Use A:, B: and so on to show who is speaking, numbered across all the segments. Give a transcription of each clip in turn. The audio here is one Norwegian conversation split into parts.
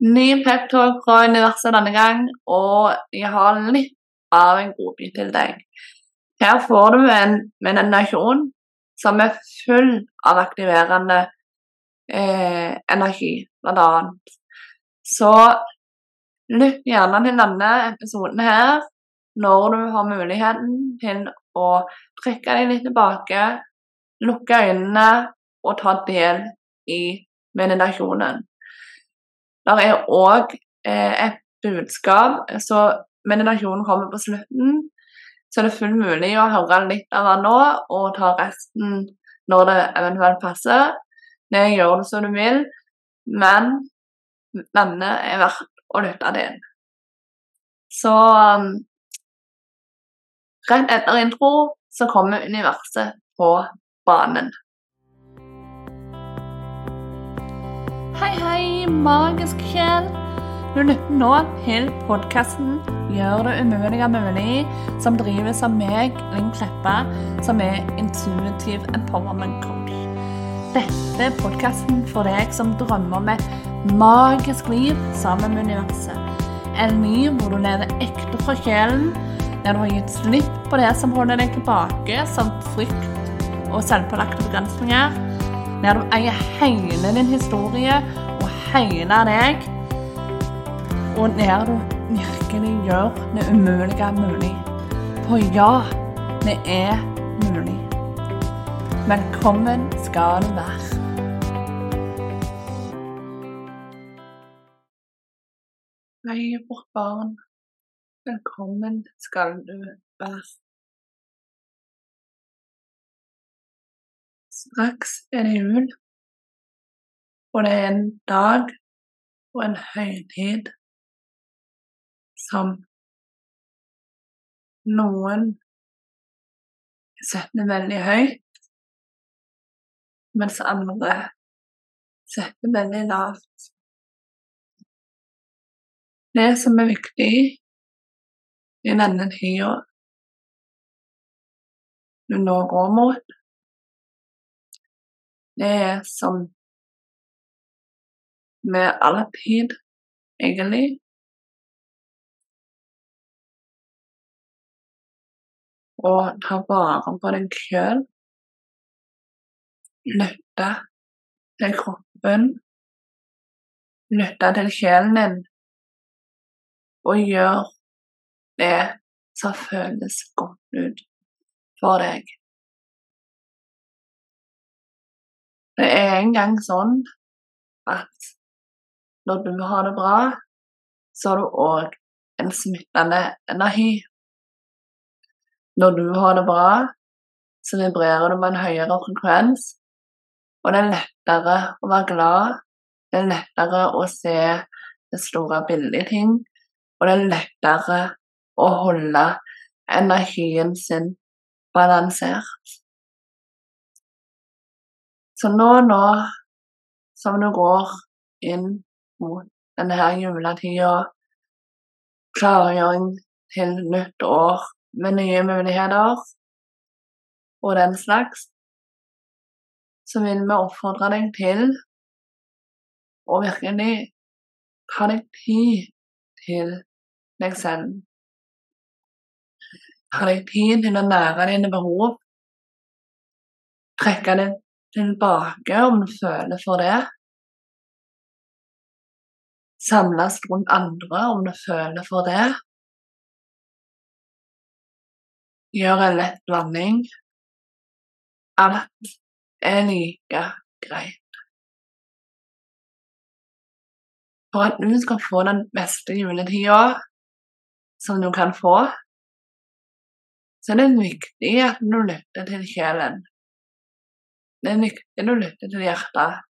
A: Ny peptalk fra universet denne gang, og jeg har litt av en godbit til deg. Her får du en meditasjon som er full av aktiverende eh, energi, blant annet. Så lytt gjerne til denne episoden her når du har muligheten til å trekke deg litt tilbake, lukke øynene og ta del i meditasjonen. Det er òg eh, et budskap, så meditasjonen kommer på slutten. Så det er fullt mulig å høre litt av den nå, og ta resten når det eventuelt passer. Det gjør du som du vil, men denne er verdt å lytte til. Så um, rett etter intro så kommer universet på banen. Hei, hei, magisk sjel. Du lytter nå til podkasten 'Gjør det umulige mulig', som drives av meg, Linn Kleppa, som er intuitive empowerment coach. Dette er podkasten for deg som drømmer om et magisk liv sammen med universet. En liv hvor du lever ekte fra sjelen, der du har gitt slipp på det som holder deg tilbake, som frykt og selvpålagte begrensninger der du eier hele din historie og hele deg, og der du virkelig gjør det umulige mulig. For ja, det er mulig. Velkommen skal du være. Hei, vårt barn. Velkommen skal du være. Straks er det jul, og det er en dag og en høytid som noen setter veldig høyt, mens andre setter veldig lavt. Det som er viktig i denne tida du nå går mot, det er som med all tid, egentlig. Å ta vare på deg sjøl. Lytte til kroppen. Lytte til sjelen din. Og gjør det som føles godt ut for deg. Det er engang sånn at når du har det bra, så har du òg en smittende energi. Når du har det bra, så vibrerer du med en høyere frekvens, og det er lettere å være glad. Det er lettere å se det store bildet i ting, og det er lettere å holde energien sin balansert. Så nå, nå som du går inn mot denne her juletida, klargjøring til nytt år med nye muligheter og den slags, så vil vi oppfordre deg til å virkelig ta deg tid til deg selv. Ta deg tid til å nære dine behov. Trekke deg tilbake om du føler for det. Samles rundt andre om du føler for det. Gjør en lett blanding. Alt er like greit. For at du skal få den beste juletida som du kan få, så er det viktig at du lytter til sjelen. Det er viktig å lytte til hjertet.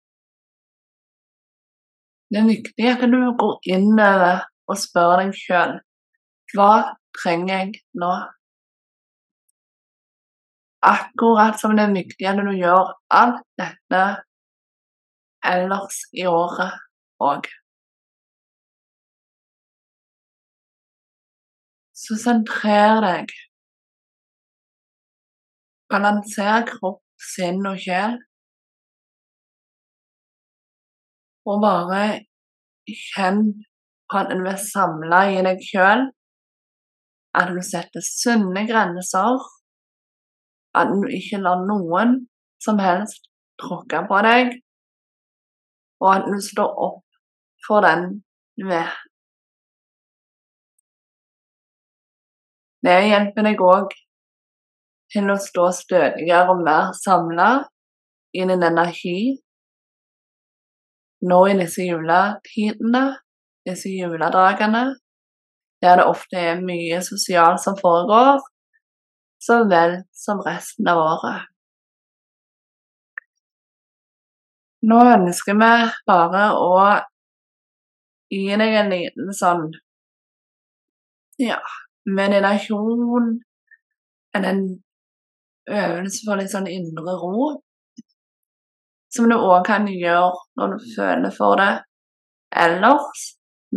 A: Det er viktig at du går innover og spør deg sjøl hva trenger jeg nå? Akkurat som det er viktig at du gjør alt dette ellers i året òg. Så sentrer deg. Balanser kropp sinn og sjel. Og bare kjenn på at du er samla i deg sjøl. At du setter sunne grenser. At du ikke lar noen som helst tråkke på deg. Og at du står opp for den du er. Det hjelper deg òg til å stå stødigere og mer samla i denne energi nå i disse juletidene, disse juledagene, der det ofte er mye sosialt som foregår, så vel som resten av året. Nå ønsker vi bare å gi deg en liten sånn ja, meditasjon, en øvelse for litt sånn indre ro som du òg kan gjøre når du føler for det ellers,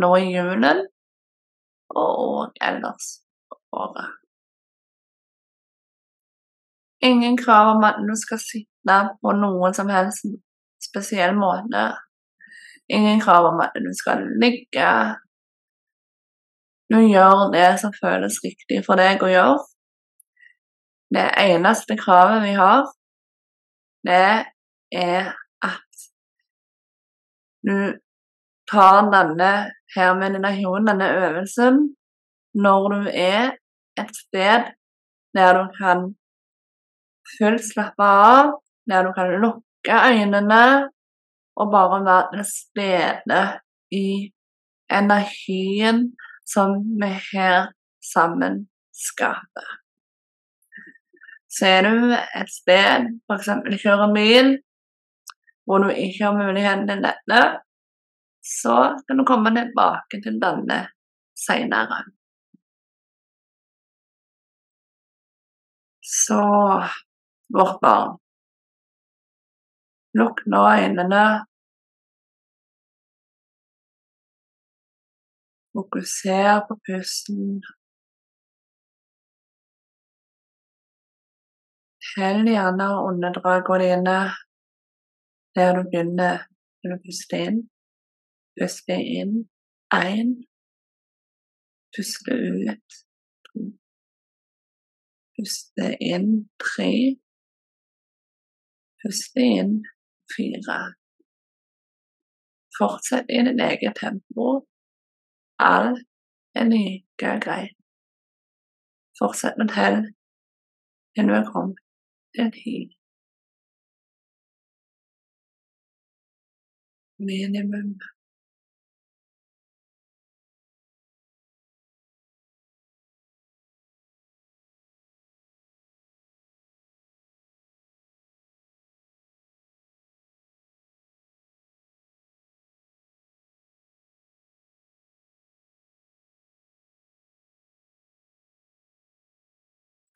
A: nå i julen, og ellers på året. Ingen krav om at du skal sitte på noen som helst spesiell måte. Ingen krav om at du skal ligge. Du gjør det som føles riktig for deg å gjøre. Det eneste kravet vi har, det er at du tar denne her meditasjonen, denne øvelsen, når du er et sted der du kan fullt slappe av, der du kan lukke øynene og bare være til stede i energien som vi her sammen skaper. Så er du et sted, f.eks. kjører bil, hvor du ikke har muligheten til dette, så kan du komme tilbake til denne seinere. Så vårt barn Lukk nå øynene. Fokuser på pusten. Tell gjerne åndedragene dine der du begynner når du puster inn. Puste inn én. Puste ut to. Puste inn tre. Puste inn fire. Fortsett i ditt eget tempo. Alt er like greit. Fortsett med tell til du er kommet til ti. minimum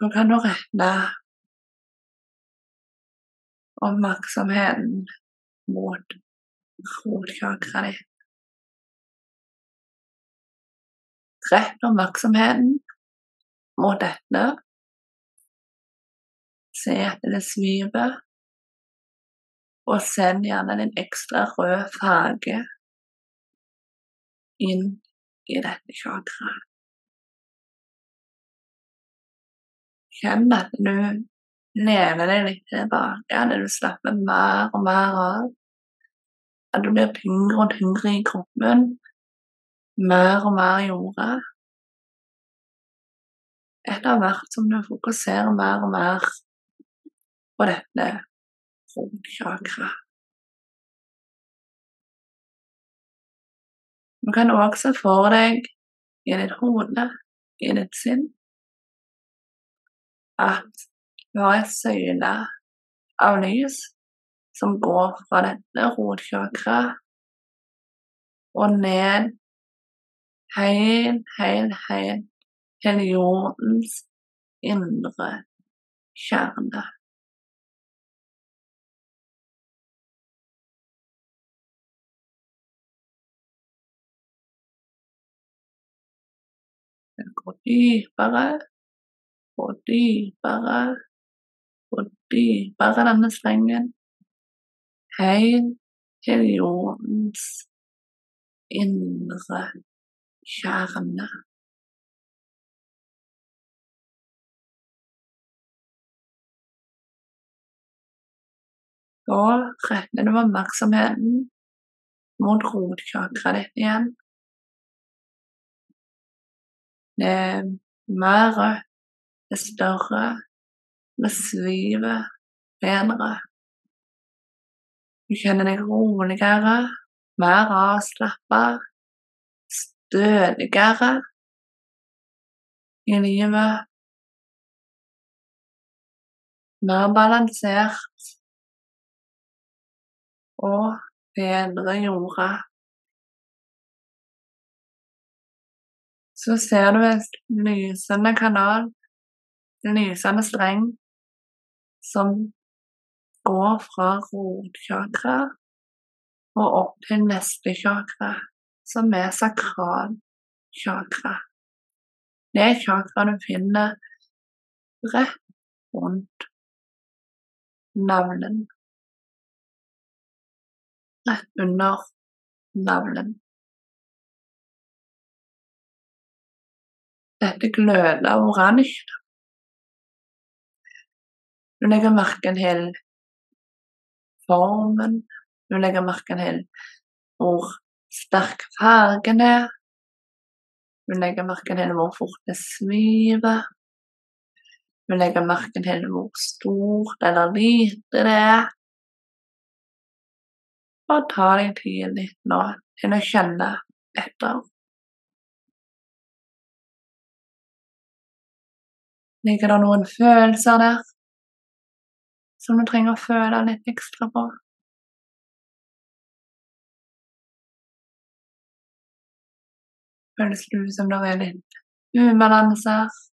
A: Nå kan du rette oppmerksomheten mot hovedchakra di. Rett oppmerksomheten mot dette. Se at det sviver, og send gjerne din ekstra rød farge inn i dette chakraet. Kjenn at du lener deg litt tilbake, når du slapper mer og mer av. At du blir tyngre og tyngre i kroppen. Mer og mer i jorda. Etter hvert som du fokuserer mer og mer på dette rogchakra. Du kan også for deg i ditt hode, i ditt sinn, at du har et søyle av lys som går fra dette rotchakra og ned helt, helt, helt til jordens indre kjerne. Den går dypere og dypere dypere, denne strengen, helt til jordens indre kjerne. Da retter du oppmerksomheten mot rotchakraet ditt igjen. Det er mer rødt, det er større, det svive bedre. Du kjenner deg roligere, mer avslappa, stødigere i livet. Mer balansert og bedre jorda. Så ser du en lysende kanal, en lysende streng, som går fra rotkjakra og opp til neste chakra, som er sakralchakra. Det er chakra du finner rett rundt navlen rett under navlen. Dette gløder oransje. Du legger merke til formen, du legger merke til hvor sterk fargen er. Du legger merke til hvor fort det sviver. Du legger merke til hvor stort eller lite det er. Og ta deg tid litt nå til å kjenne etter. Ligger det noen følelser der som du trenger å føle litt ekstra på? Føles ut som det er litt ubalanser? Så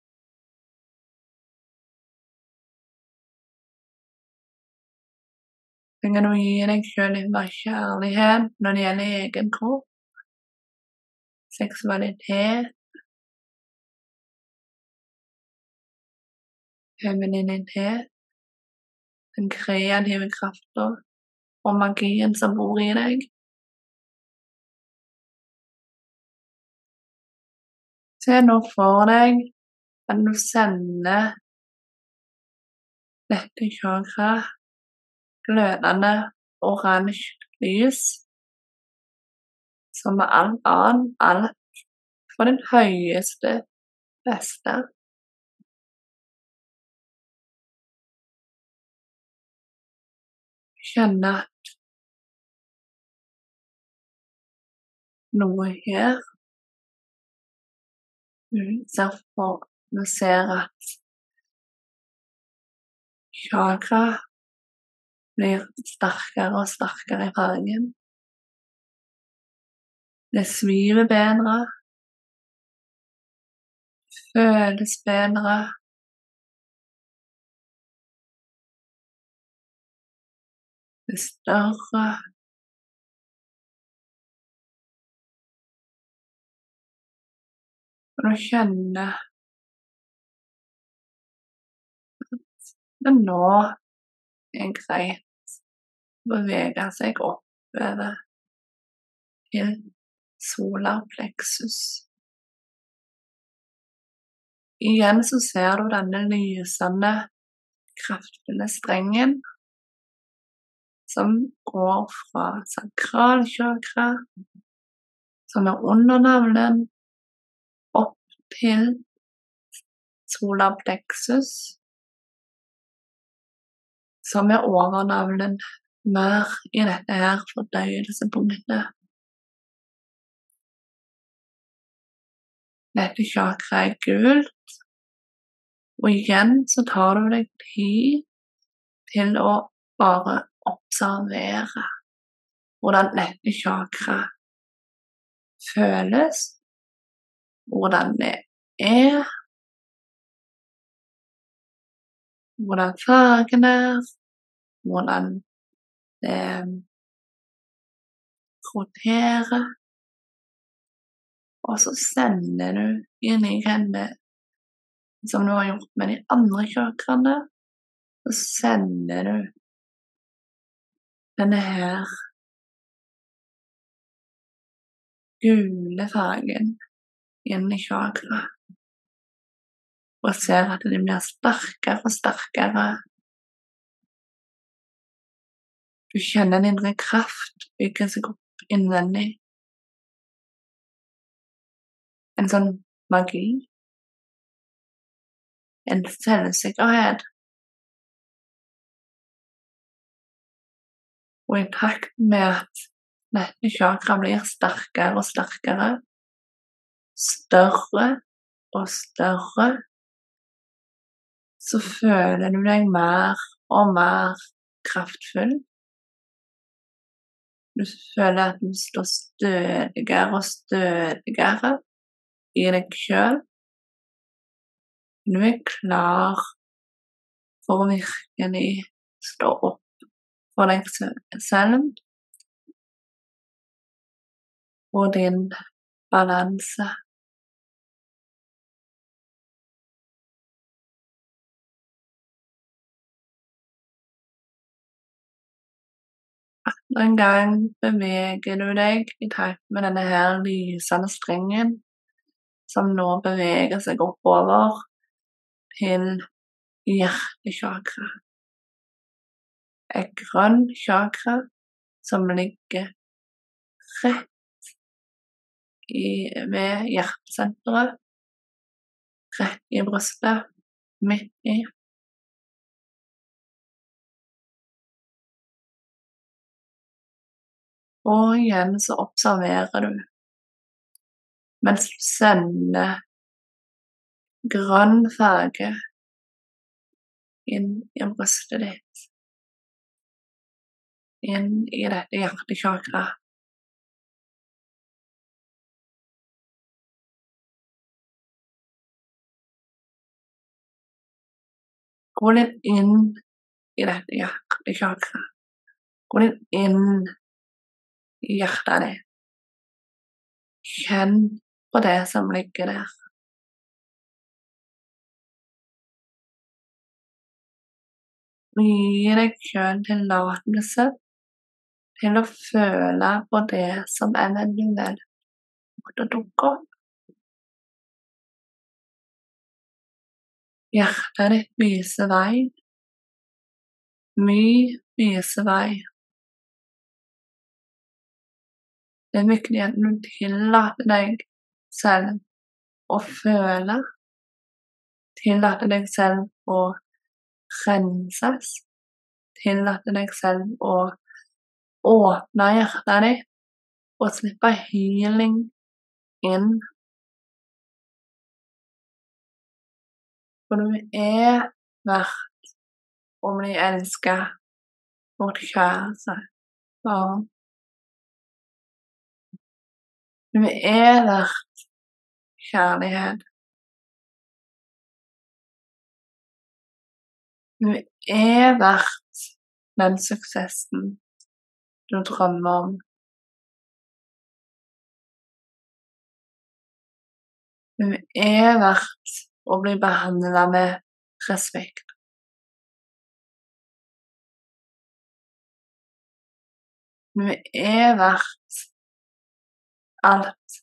A: Trenger du gi deg selv litt mer kjærlighet når det gjelder egen kropp, seksualitet, femininitet, den kreative kraften og magien som bor i deg. Se nå for deg at du sender dette chakraet glødende oransje lys som med alt annet, alt for den høyeste beste. Kjenne at noe her Du ser for Du ser at chakra blir sterkere og sterkere i fargen. Det sviver bedre. Føles bedre. Det større. Og du kjenner at nå er greit bevege seg oppover til solarpleksus. Igjen så ser du denne lysende, kraftfulle strengen som går fra sakralchakra, som er under navlen, opp til solarpleksus, som er over navlen mer i dette her fordøyelsespunktet. Dette chakraet er gult, og igjen så tar du deg tid til å bare observere hvordan dette chakraet føles, hvordan det er, hvordan fargen er, hvordan det roterer. Og så sender du inn i henne, som du har gjort med de andre chakraene, så sender du denne her gule fargen inn i chakra. Og ser at de blir sterkere og sterkere. Du kjenner en indre kraft bygge seg opp innvendig. En sånn magi. En selvsikkerhet. Og i takt med at dette chakra blir sterkere og sterkere, større og større, så føler du deg mer og mer kraftfull. Du føler at du står stødigere og stødigere i deg sjøl. Du er klar for å virkelig stå opp for deg selv og din balanse. En gang beveger du deg i takt med denne her lysende strengen som nå beveger seg oppover til hjertechakra et grønn chakra som ligger rett i, ved hjertesenteret. Rett i brystet, midt i. Og igjen så observerer du mens du sender grønn farge inn i brystet ditt inn i dette hjertechakra. Gå litt inn i dette hjertechakra. Gå litt inn i hjertet ditt. Kjenn på det som ligger der. Gi deg sjøl tillatelse til å føle på det som eventuelt måtte dukke opp. Hjertet ditt viser vei. Mye viser vei. Det er viktig at du tillater deg selv å føle. Tillater deg selv å renses. Tillater deg selv å åpne hjertet ditt og slippe healing inn. For du er verdt å bli elsket ditt kjære barn. Du er verdt kjærlighet. Du er verdt den suksessen du drømmer om. Hun er verdt å bli behandla med respekt. Hun er verdt alt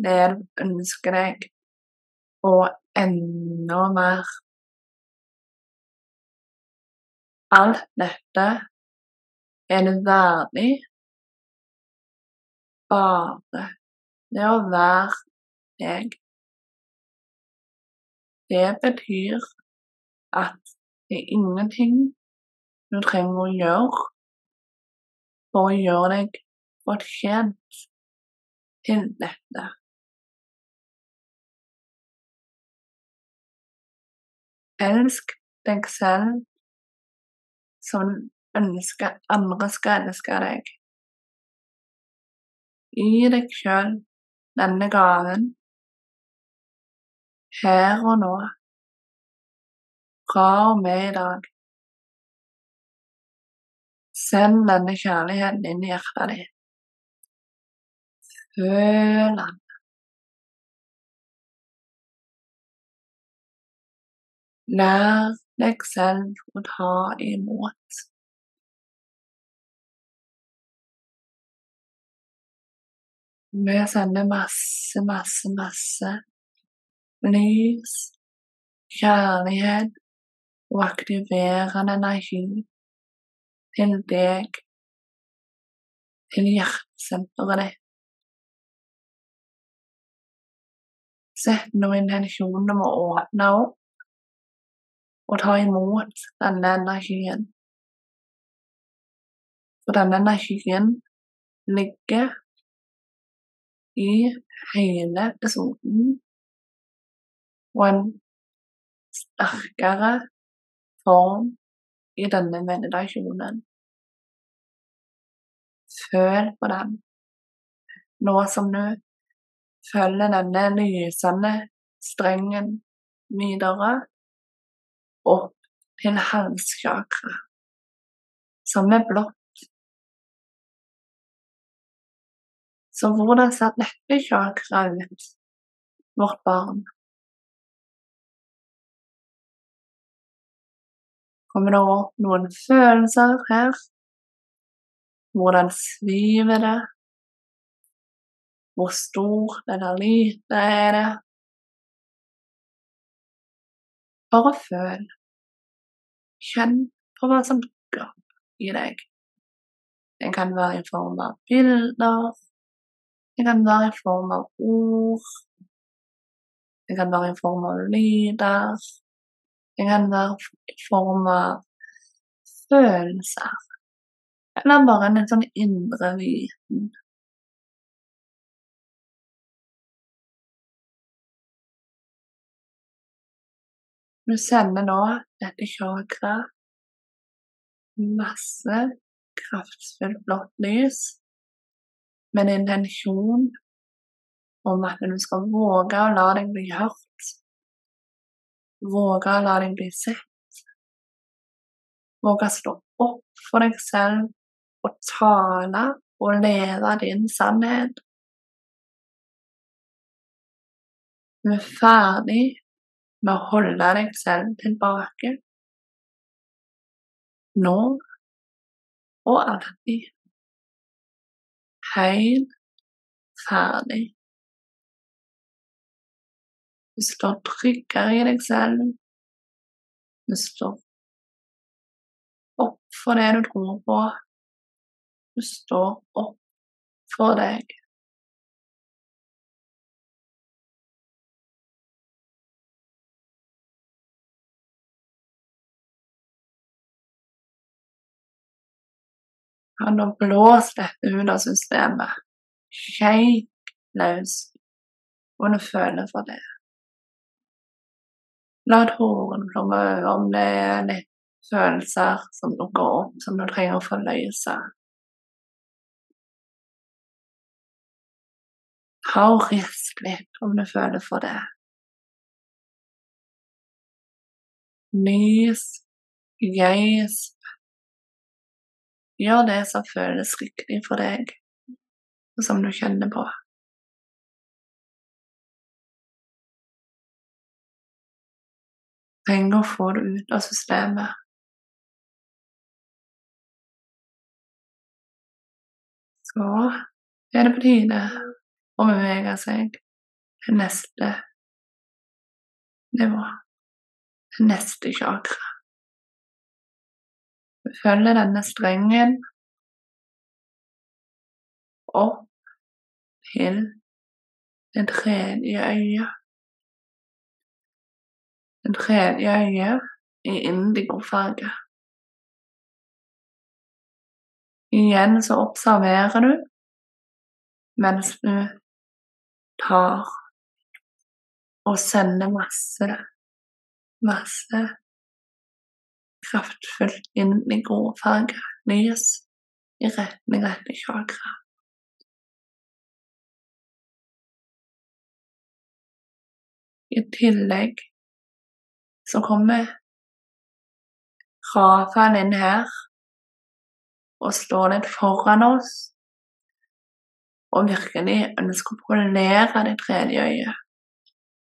A: det du ønsker deg, og enda mer. Alt dette er det verdig bare det å være deg. Det betyr at det er ingenting du trenger å gjøre for å gjøre deg fortjent til dette. Elsk deg selv som ønsker andre skal elske deg. Gi deg sjøl denne gaven her og nå, fra og med i dag. Send denne kjærligheten inn i hjertet ditt. Føl den. Lær deg selv å ta imot. Vi sender masse, masse, masse lys, kjærlighet og aktiverende energi til deg, til hjertesenteret ditt. Sett nå intensjonen om å åpne opp og ta imot denne energien. For denne energien ligger i hele episoden og en sterkere form i denne meditasjonen. Føl på den, nå som du følger denne lysende strengen videre opp til halschakra, som er blått. Så hvordan ser dette chakra ut, vårt barn? Kommer det opp noen følelser her? Hvordan sviver det? Hvor stort eller lite er det? Bare føl. Kjenn på hva som dukker opp i deg. Det kan være i form av bilder. Det kan være i form av ord. Det kan være i form av lyder. Det kan være i form av følelser. Eller bare en sånn indre viten. Du sender nå dette chakraet masse kraftfullt blått lys med en intensjon om at du skal våge å la deg bli hørt. Våge å la deg bli sett. Våge å stå opp for deg selv og tale og leve din sannhet. Du er ferdig med å holde deg selv tilbake. Nå og alltid. Helt ferdig. Du står tryggere i deg selv. Du står opp for det du tror på. Du står opp for deg. Han har blåst dette ut av systemet. Helt løs, og du føler for det. La tårene plomme over om det er litt følelser som dukker opp, som du trenger å forløse. Ta og rist litt om du føler for det. Nys, geisp, Gjør det som føles riktig for deg, og som du kjenner på. Trenger å få det ut av systemet. Så er det på tide å bevege seg til neste nivå, til neste chakra følger denne strengen opp til det tredje øyet. Det tredje øyet i indigofarge. Igjen så observerer du mens du tar og sender masse, masse kraftfullt inn i gråfarge lys i retning dette chakra. I tillegg så kommer Rafael inn her og står litt foran oss og virkelig ønsker å polere det tredje øyet,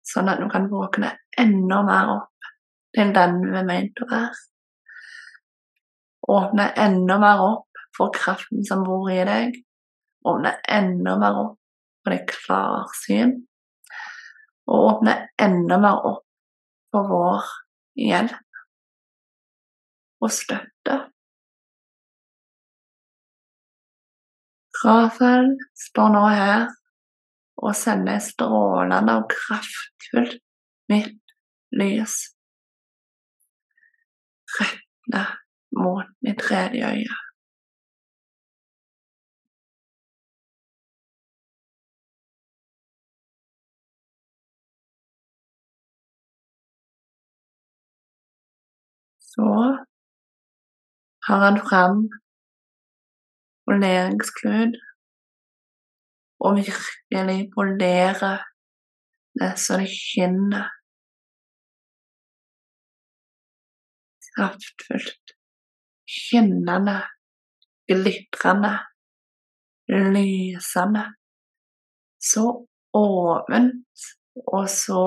A: sånn at du kan våkne enda mer opp til den vi er ment å være åpne enda mer opp for kraften som bor i deg. Åpne enda mer opp for det klarsyn, og åpne enda mer opp for vår hjelp og støtte. Rafael står nå her og sender strålende og kraftfullt mitt lys rett ned mot mitt tredje øye. Så har han fram poleringsklud og virkelig polerer det så det skinner kraftfullt, skinnende, glitrende, lysende. Så åpent og så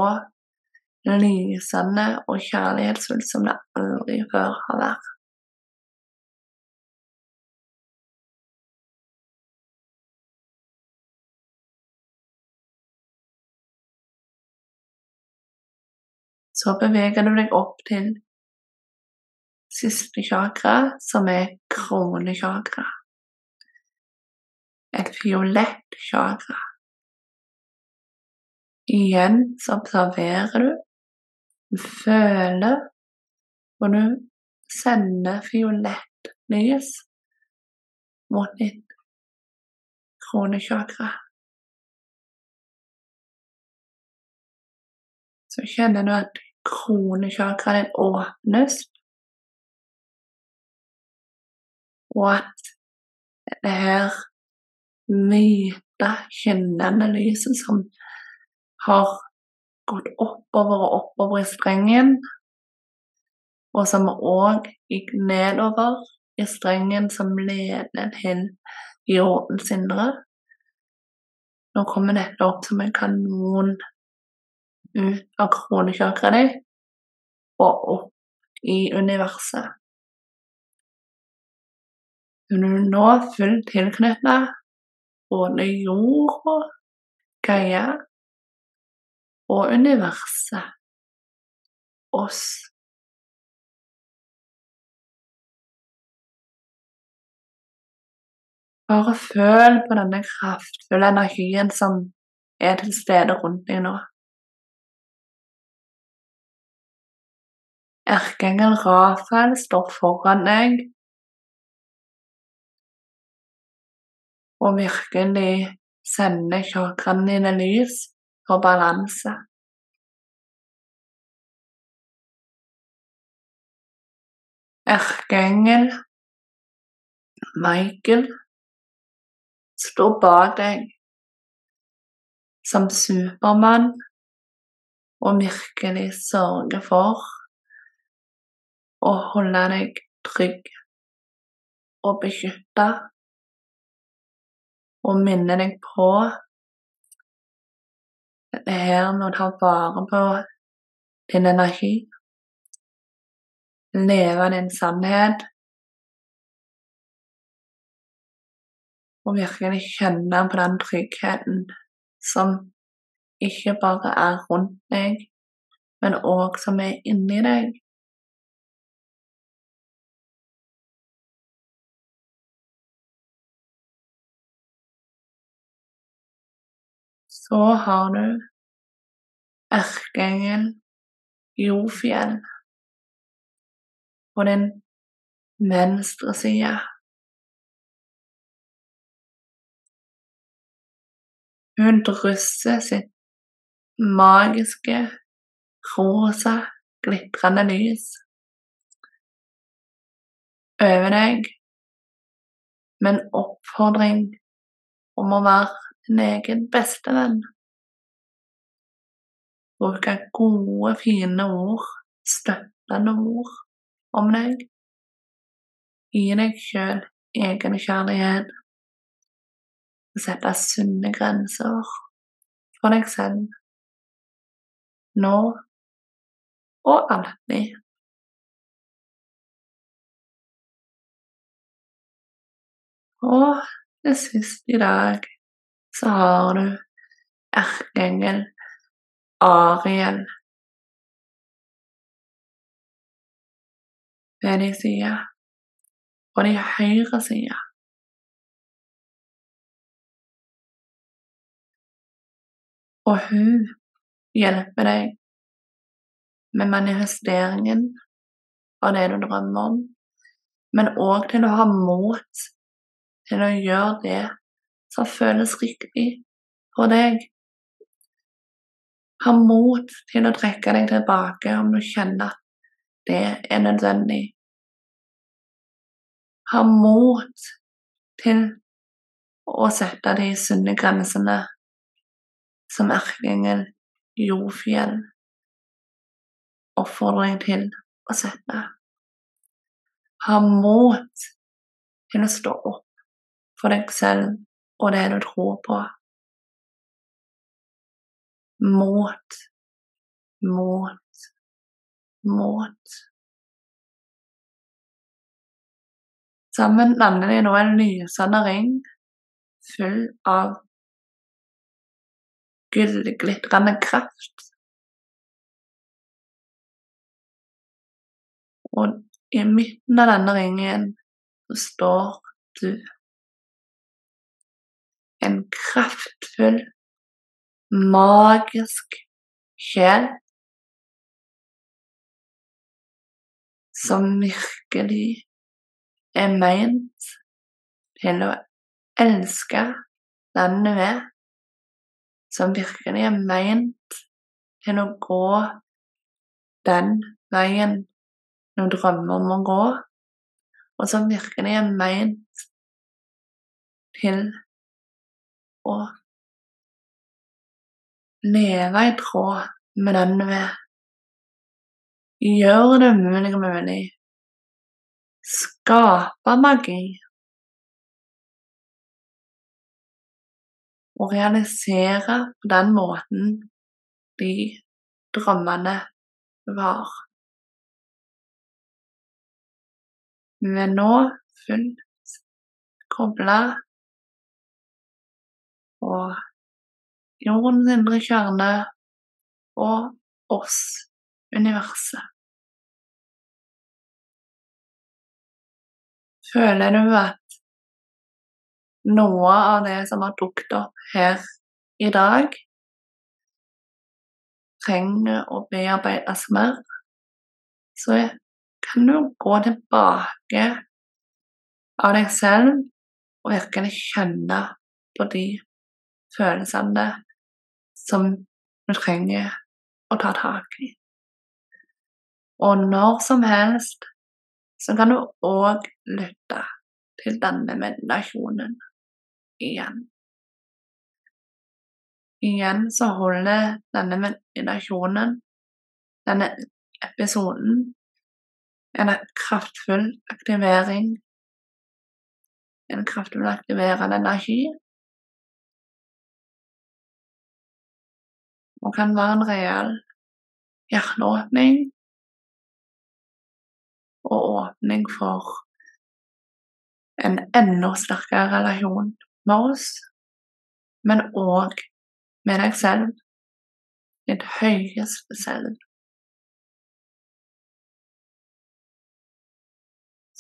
A: lysende og kjærlighetsfullt som det aldri før har vært. Så beveger du deg opp til siste chakra, som er kronechakra. Et fiolett chakra. Igjen så observerer du, føler, og du sender fiolett lys mot ditt kronechakra. Så kjenner du at kronechakraen åpnes, og at det her hvite, skinnende lyset som har gått oppover og oppover i strengen, og som òg gikk nedover i strengen som leder til jordens indre. Nå kommer dette opp som en kanon ut av kronekjakraen din og opp i universet. Du er nå fullt tilknyttet både jorda, Gaia og universet. Oss. Bare føl på denne kraftfulle energien som er til stede rundt deg nå. Erkeengel Rafael står foran deg og virkelig sende chakraene dine lys for balanse. Erkeengel Michael står bak deg som Supermann og virkelig sørger for å holde deg trygg og beskytta, og minne deg på det her med å ta vare på din energi, leve din sannhet, og virkelig kjenne på den tryggheten som ikke bare er rundt deg, men òg som er inni deg. Så har du erkeengel Jofjell på din venstre side. Hun drysser sitt magiske, rosa, glitrende lys over deg med en oppfordring om å være din egen bestevenn. Bruke gode, fine ord, støttende ord om deg. Gi deg sjøl egenkjærlighet. Sette sunne grenser for deg selv. Nå og alltid. Og det siste i dag så har du erkeengel Ariel ved din side, og din høyre side. Og hun hjelper deg med manifesteringen av det du drømmer om, men òg til å ha mot til å gjøre det som føles riktig for deg. Ha mot til å trekke deg tilbake om du kjenner at det er nødvendig. Ha mot til å sette de sunne grensene som erkeengel Jofjell oppfordrer deg til å sette. Ha mot til å stå opp for deg selv og det du tror på. Mot, mot, mot. Sammen danner de nå en lysende ring full av gullglitrende kraft. Og i midten av denne ringen så står du. En kraftfull, magisk sjel som virkelig er meint til å elske den du som virkelig er meint til å gå den veien du drømmer om å gå, og som virkelig er meint til å leve i tråd med den du er. Gjør det mulig mulig. Skape magi. Og realisere på den måten de drømmene var. Vi er nå fullt kobla på jordens indre kjerne og oss, universet. Føler du at noe av det som har dukket opp her i dag, trenger å bearbeides mer, så kan du gå tilbake av deg selv og virkelig kjenne på de følelsene som du trenger å ta tak i. Og når som helst så kan du òg lytte til denne meditasjonen igjen. Igjen så holder denne meditasjonen, denne episoden, en kraftfull aktivering, en kraftfull aktiverende energi, og kan være en reell hjerteåpning og åpning for en enda sterkere relasjon med oss, men òg med deg selv, ditt høyeste selv.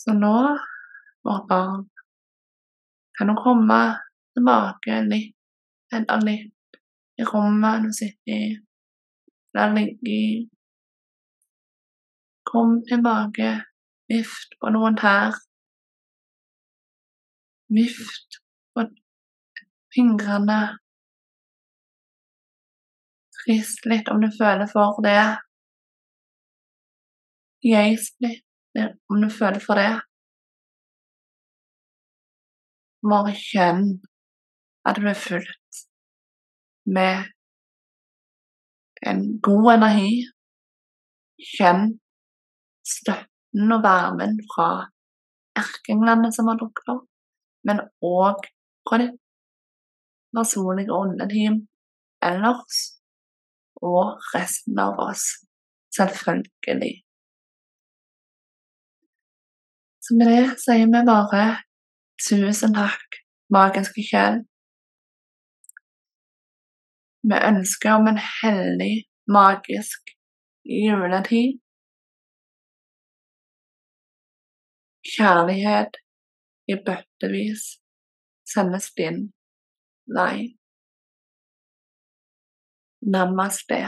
A: Så nå, vårt barn, kan du komme tilbake litt, etter litt, i rommet du sitter i, eller ligger i. Kom tilbake Vift på noen tær. Vift på fingrene. Rist litt om du føler for det. Geis litt om du føler for det. Bare kjenn at du er fullt med en god energi. Kjenn støtten og varmen fra erkenglene som har dukket opp, men òg fra ditt personlige åndeteam ellers, og resten av oss, selvfølgelig. Så med det sier vi bare tusen takk, magiske sjel. Med ønske om en hellig, magisk juletid. Kjærlighet i bøttevis sendes din vei. Namaste.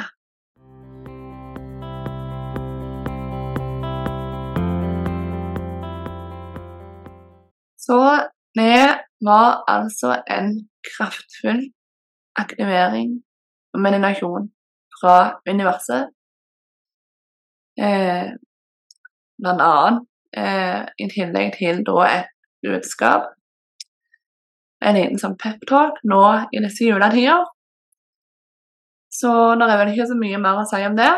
A: Så det var altså en kraftfull aktivering og meditasjon fra universet. Eh, blant annet eh, i tillegg til da et budskap. En liten sånn peptalk nå i disse juletider. Så det er vel ikke så mye mer å si om det.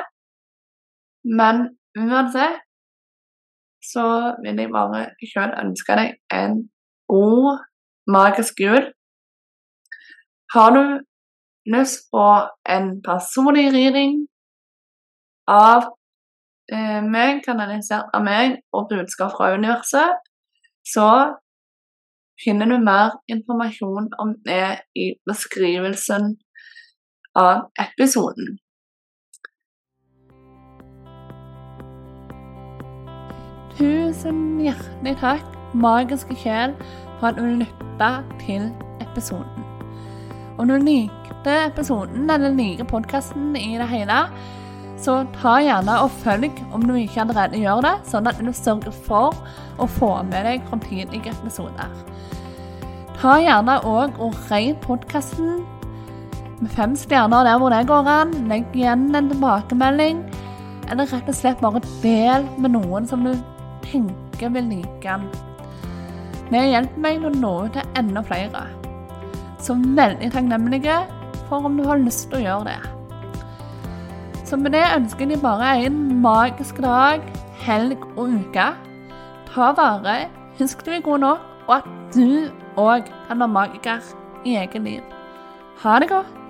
A: Men uansett så vil jeg bare sjøl ønske deg en god, magisk jul. Har du lyst på en personlig reading av eh, meg, kanalisert av meg, og budskap fra universet, så finner du mer informasjon om det i beskrivelsen av episoden. Tusen hjertelig takk, magiske sjel, for at du lytta til episoden. Om du likte episoden eller liker podkasten i det hele, så ta gjerne og følg om du ikke allerede gjør det, sånn at du sørger for å få med deg framtidige episoder. Ta gjerne òg og rei podkasten med fem stjerner der hvor det går an. Legg igjen en tilbakemelding, eller rett og slett bare del med noen som du tenker vil like den. Det hjelper meg å nå ut til enda flere. Så veldig takknemlige for om du har lyst til å gjøre det. Så med det ønsker jeg bare en magisk dag, helg og uke. Ta vare, husk du er god nok, og at du òg kan være magiker i eget liv. Ha det godt.